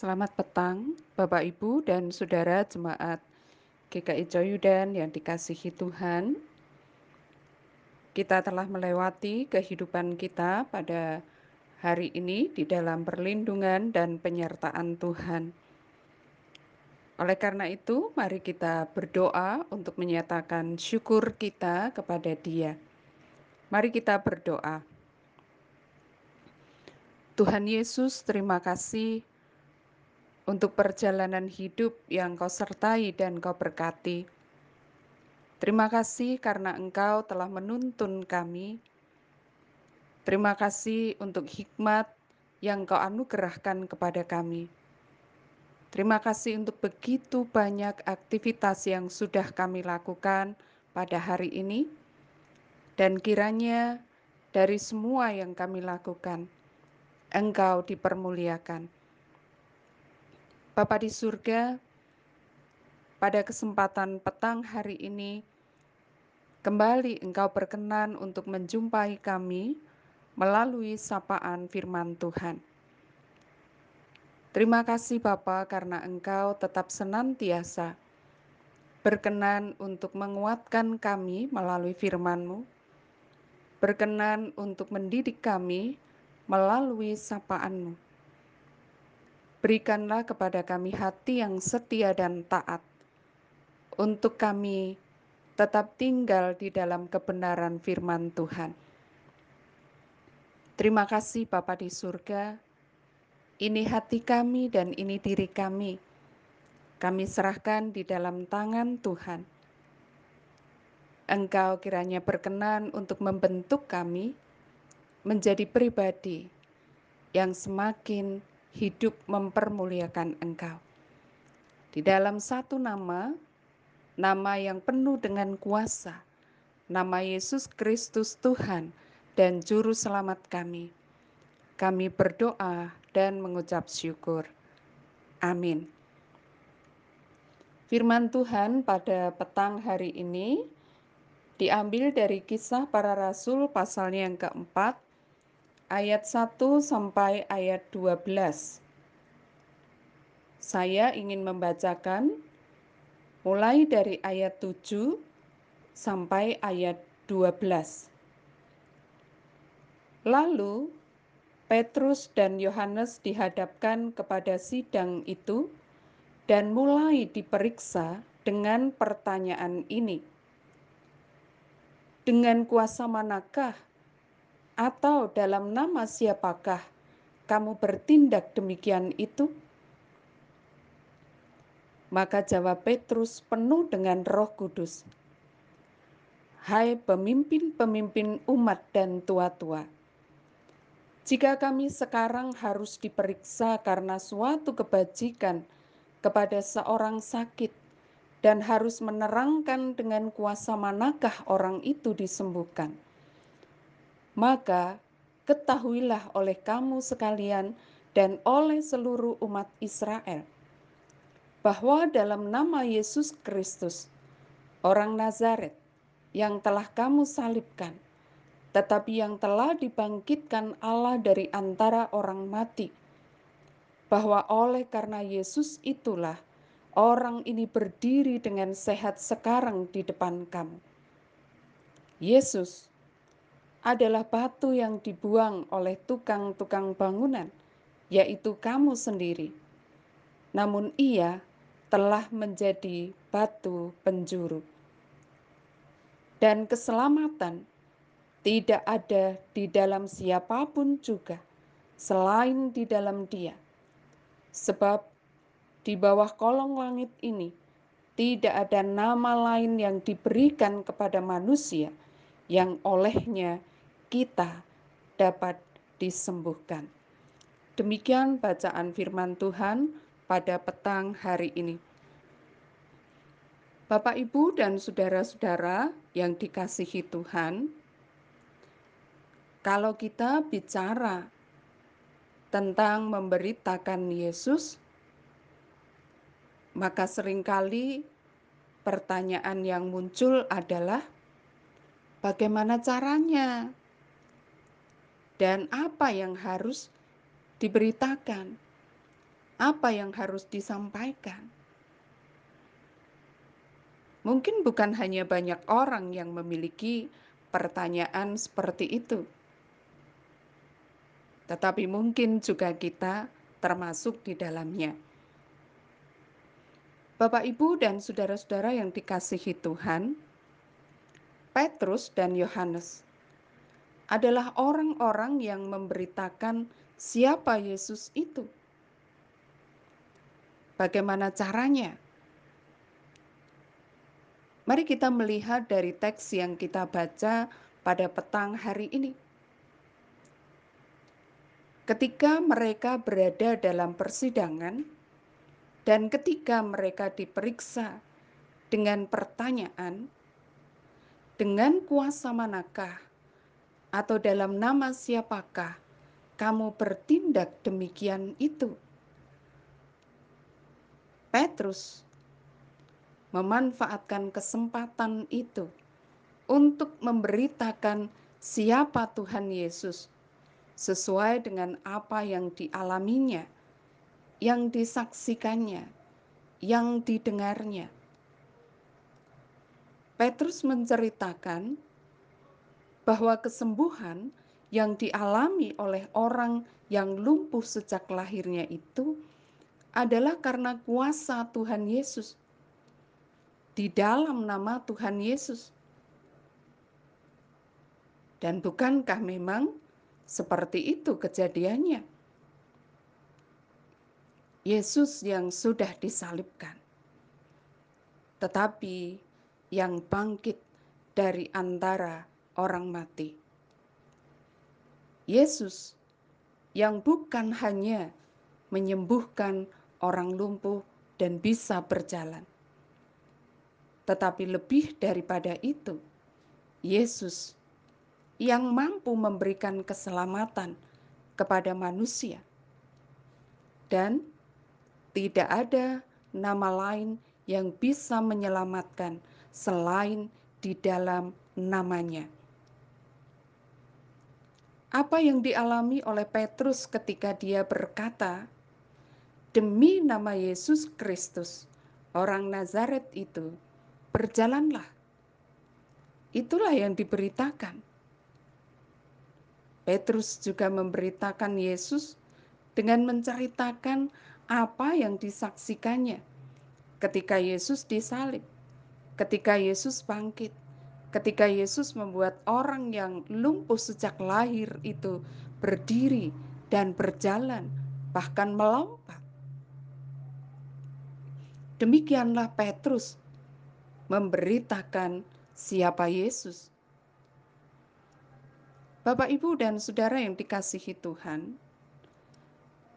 Selamat petang, Bapak Ibu dan Saudara Jemaat GKI Coyudan yang dikasihi Tuhan. Kita telah melewati kehidupan kita pada hari ini di dalam perlindungan dan penyertaan Tuhan. Oleh karena itu, mari kita berdoa untuk menyatakan syukur kita kepada Dia. Mari kita berdoa. Tuhan Yesus, terima kasih untuk perjalanan hidup yang kau sertai dan kau berkati. Terima kasih karena engkau telah menuntun kami. Terima kasih untuk hikmat yang kau anugerahkan kepada kami. Terima kasih untuk begitu banyak aktivitas yang sudah kami lakukan pada hari ini, dan kiranya dari semua yang kami lakukan, Engkau dipermuliakan. Bapa di surga, pada kesempatan petang hari ini, kembali Engkau berkenan untuk menjumpai kami melalui sapaan firman Tuhan. Terima kasih Bapa karena Engkau tetap senantiasa berkenan untuk menguatkan kami melalui firman-Mu, berkenan untuk mendidik kami melalui sapaan-Mu berikanlah kepada kami hati yang setia dan taat, untuk kami tetap tinggal di dalam kebenaran firman Tuhan. Terima kasih Bapa di surga, ini hati kami dan ini diri kami. Kami serahkan di dalam tangan Tuhan. Engkau kiranya berkenan untuk membentuk kami menjadi pribadi yang semakin hidup mempermuliakan Engkau. Di dalam satu nama, nama yang penuh dengan kuasa, nama Yesus Kristus Tuhan dan Juru Selamat kami, kami berdoa dan mengucap syukur. Amin. Firman Tuhan pada petang hari ini diambil dari kisah para rasul pasalnya yang keempat, ayat 1 sampai ayat 12. Saya ingin membacakan mulai dari ayat 7 sampai ayat 12. Lalu Petrus dan Yohanes dihadapkan kepada sidang itu dan mulai diperiksa dengan pertanyaan ini. Dengan kuasa manakah atau dalam nama siapakah kamu bertindak demikian itu? Maka jawab Petrus penuh dengan Roh Kudus, "Hai pemimpin-pemimpin umat dan tua-tua, jika kami sekarang harus diperiksa karena suatu kebajikan kepada seorang sakit dan harus menerangkan dengan kuasa manakah orang itu disembuhkan." Maka ketahuilah oleh kamu sekalian dan oleh seluruh umat Israel bahwa dalam nama Yesus Kristus, orang Nazaret yang telah kamu salibkan, tetapi yang telah dibangkitkan Allah dari antara orang mati, bahwa oleh karena Yesus itulah orang ini berdiri dengan sehat sekarang di depan kamu. Yesus, adalah batu yang dibuang oleh tukang-tukang bangunan, yaitu kamu sendiri. Namun ia telah menjadi batu penjuru. Dan keselamatan tidak ada di dalam siapa pun juga selain di dalam Dia. Sebab di bawah kolong langit ini tidak ada nama lain yang diberikan kepada manusia yang olehnya kita dapat disembuhkan. Demikian bacaan firman Tuhan pada petang hari ini. Bapak, Ibu, dan saudara-saudara yang dikasihi Tuhan, kalau kita bicara tentang memberitakan Yesus, maka sering kali pertanyaan yang muncul adalah bagaimana caranya, dan apa yang harus diberitakan. apa yang harus disampaikan. Mungkin bukan hanya banyak orang yang memiliki pertanyaan seperti itu, tetapi mungkin juga kita termasuk di dalamnya. Bapak, Ibu, dan saudara-saudara yang dikasihi Tuhan, Petrus dan Yohanes adalah orang-orang yang memberitakan siapa Yesus itu. Bagaimana caranya? Mari kita melihat dari teks yang kita baca pada petang hari ini. Ketika mereka berada dalam persidangan dan ketika mereka diperiksa dengan pertanyaan, dengan kuasa manakah atau dalam nama siapakah kamu bertindak demikian itu? Petrus memanfaatkan kesempatan itu untuk memberitakan siapa Tuhan Yesus sesuai dengan apa yang dialaminya, yang disaksikannya, yang didengarnya. Petrus menceritakan bahwa kesembuhan yang dialami oleh orang yang lumpuh sejak lahirnya itu adalah karena kuasa Tuhan Yesus di dalam nama Tuhan Yesus. Dan bukankah memang seperti itu kejadiannya? Yesus yang sudah disalibkan, tetapi yang bangkit dari antara orang mati. Yesus yang bukan hanya menyembuhkan orang lumpuh dan bisa berjalan, tetapi lebih daripada itu, Yesus yang mampu memberikan keselamatan kepada manusia, dan tidak ada nama lain yang bisa menyelamatkan selain di dalam namanya. Apa yang dialami oleh Petrus ketika dia berkata, "Demi nama Yesus Kristus, orang Nazaret itu, berjalanlah. Itulah yang diberitakan. Petrus juga memberitakan Yesus dengan menceritakan apa yang disaksikannya ketika Yesus disalib, ketika Yesus bangkit, ketika Yesus membuat orang yang lumpuh sejak lahir itu berdiri dan berjalan, bahkan melompat. Demikianlah Petrus memberitakan siapa Yesus. Bapak, Ibu, dan saudara yang dikasihi Tuhan,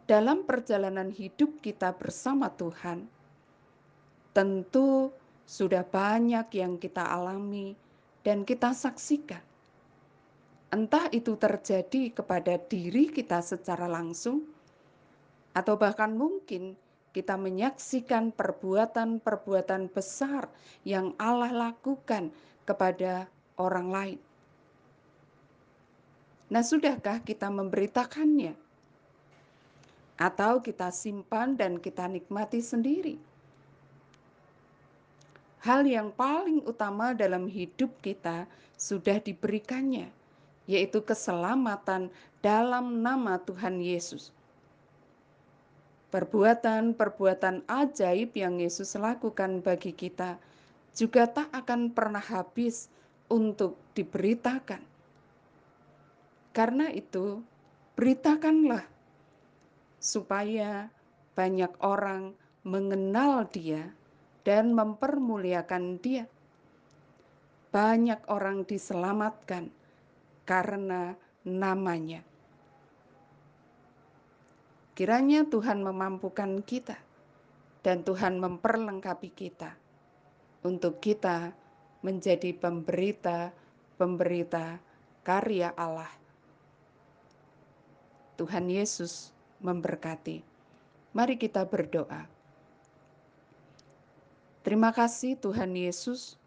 dalam perjalanan hidup kita bersama Tuhan, tentu sudah banyak yang kita alami dan kita saksikan. Entah itu terjadi kepada diri kita secara langsung, atau bahkan mungkin kita menyaksikan perbuatan-perbuatan besar yang Allah lakukan kepada orang lain. Nah, sudahkah kita memberitakannya? Atau kita simpan dan kita nikmati sendiri? Hal yang paling utama dalam hidup kita sudah diberikannya, yaitu keselamatan dalam nama Tuhan Yesus perbuatan-perbuatan ajaib yang Yesus lakukan bagi kita juga tak akan pernah habis untuk diberitakan. Karena itu, beritakanlah supaya banyak orang mengenal Dia dan mempermuliakan Dia. Banyak orang diselamatkan karena namanya. Kiranya Tuhan memampukan kita dan Tuhan memperlengkapi kita untuk kita menjadi pemberita-pemberita karya Allah. Tuhan Yesus memberkati. Mari kita berdoa. Terima kasih Tuhan Yesus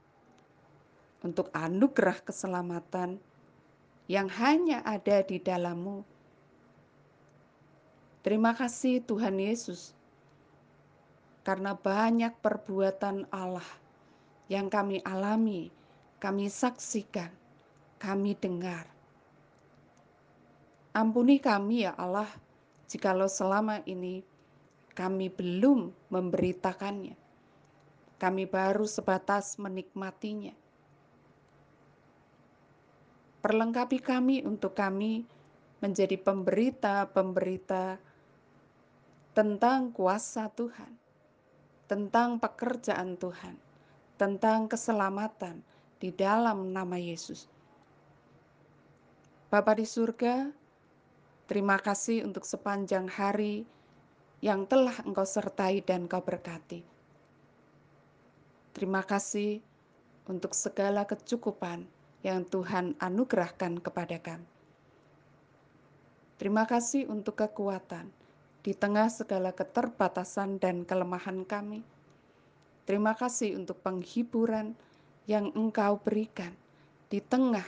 untuk anugerah keselamatan yang hanya ada di dalammu Terima kasih Tuhan Yesus karena banyak perbuatan Allah yang kami alami, kami saksikan, kami dengar. Ampuni kami ya Allah, jikalau selama ini kami belum memberitakannya. Kami baru sebatas menikmatinya. Perlengkapi kami untuk kami menjadi pemberita-pemberita tentang kuasa Tuhan tentang pekerjaan Tuhan, tentang keselamatan di dalam nama Yesus. Bapa di surga, terima kasih untuk sepanjang hari yang telah Engkau sertai dan Engkau berkati. Terima kasih untuk segala kecukupan yang Tuhan anugerahkan kepada kami. Terima kasih untuk kekuatan di tengah segala keterbatasan dan kelemahan kami. Terima kasih untuk penghiburan yang Engkau berikan di tengah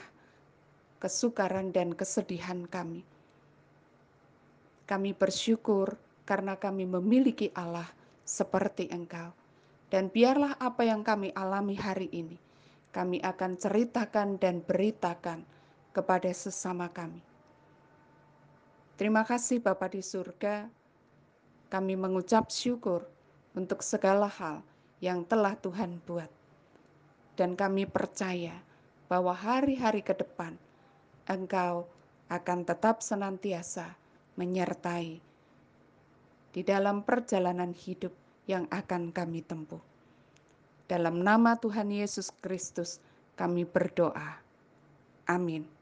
kesukaran dan kesedihan kami. Kami bersyukur karena kami memiliki Allah seperti Engkau. Dan biarlah apa yang kami alami hari ini, kami akan ceritakan dan beritakan kepada sesama kami. Terima kasih Bapa di surga, kami mengucap syukur untuk segala hal yang telah Tuhan buat. Dan kami percaya bahwa hari-hari ke depan Engkau akan tetap senantiasa menyertai di dalam perjalanan hidup yang akan kami tempuh. Dalam nama Tuhan Yesus Kristus, kami berdoa. Amin.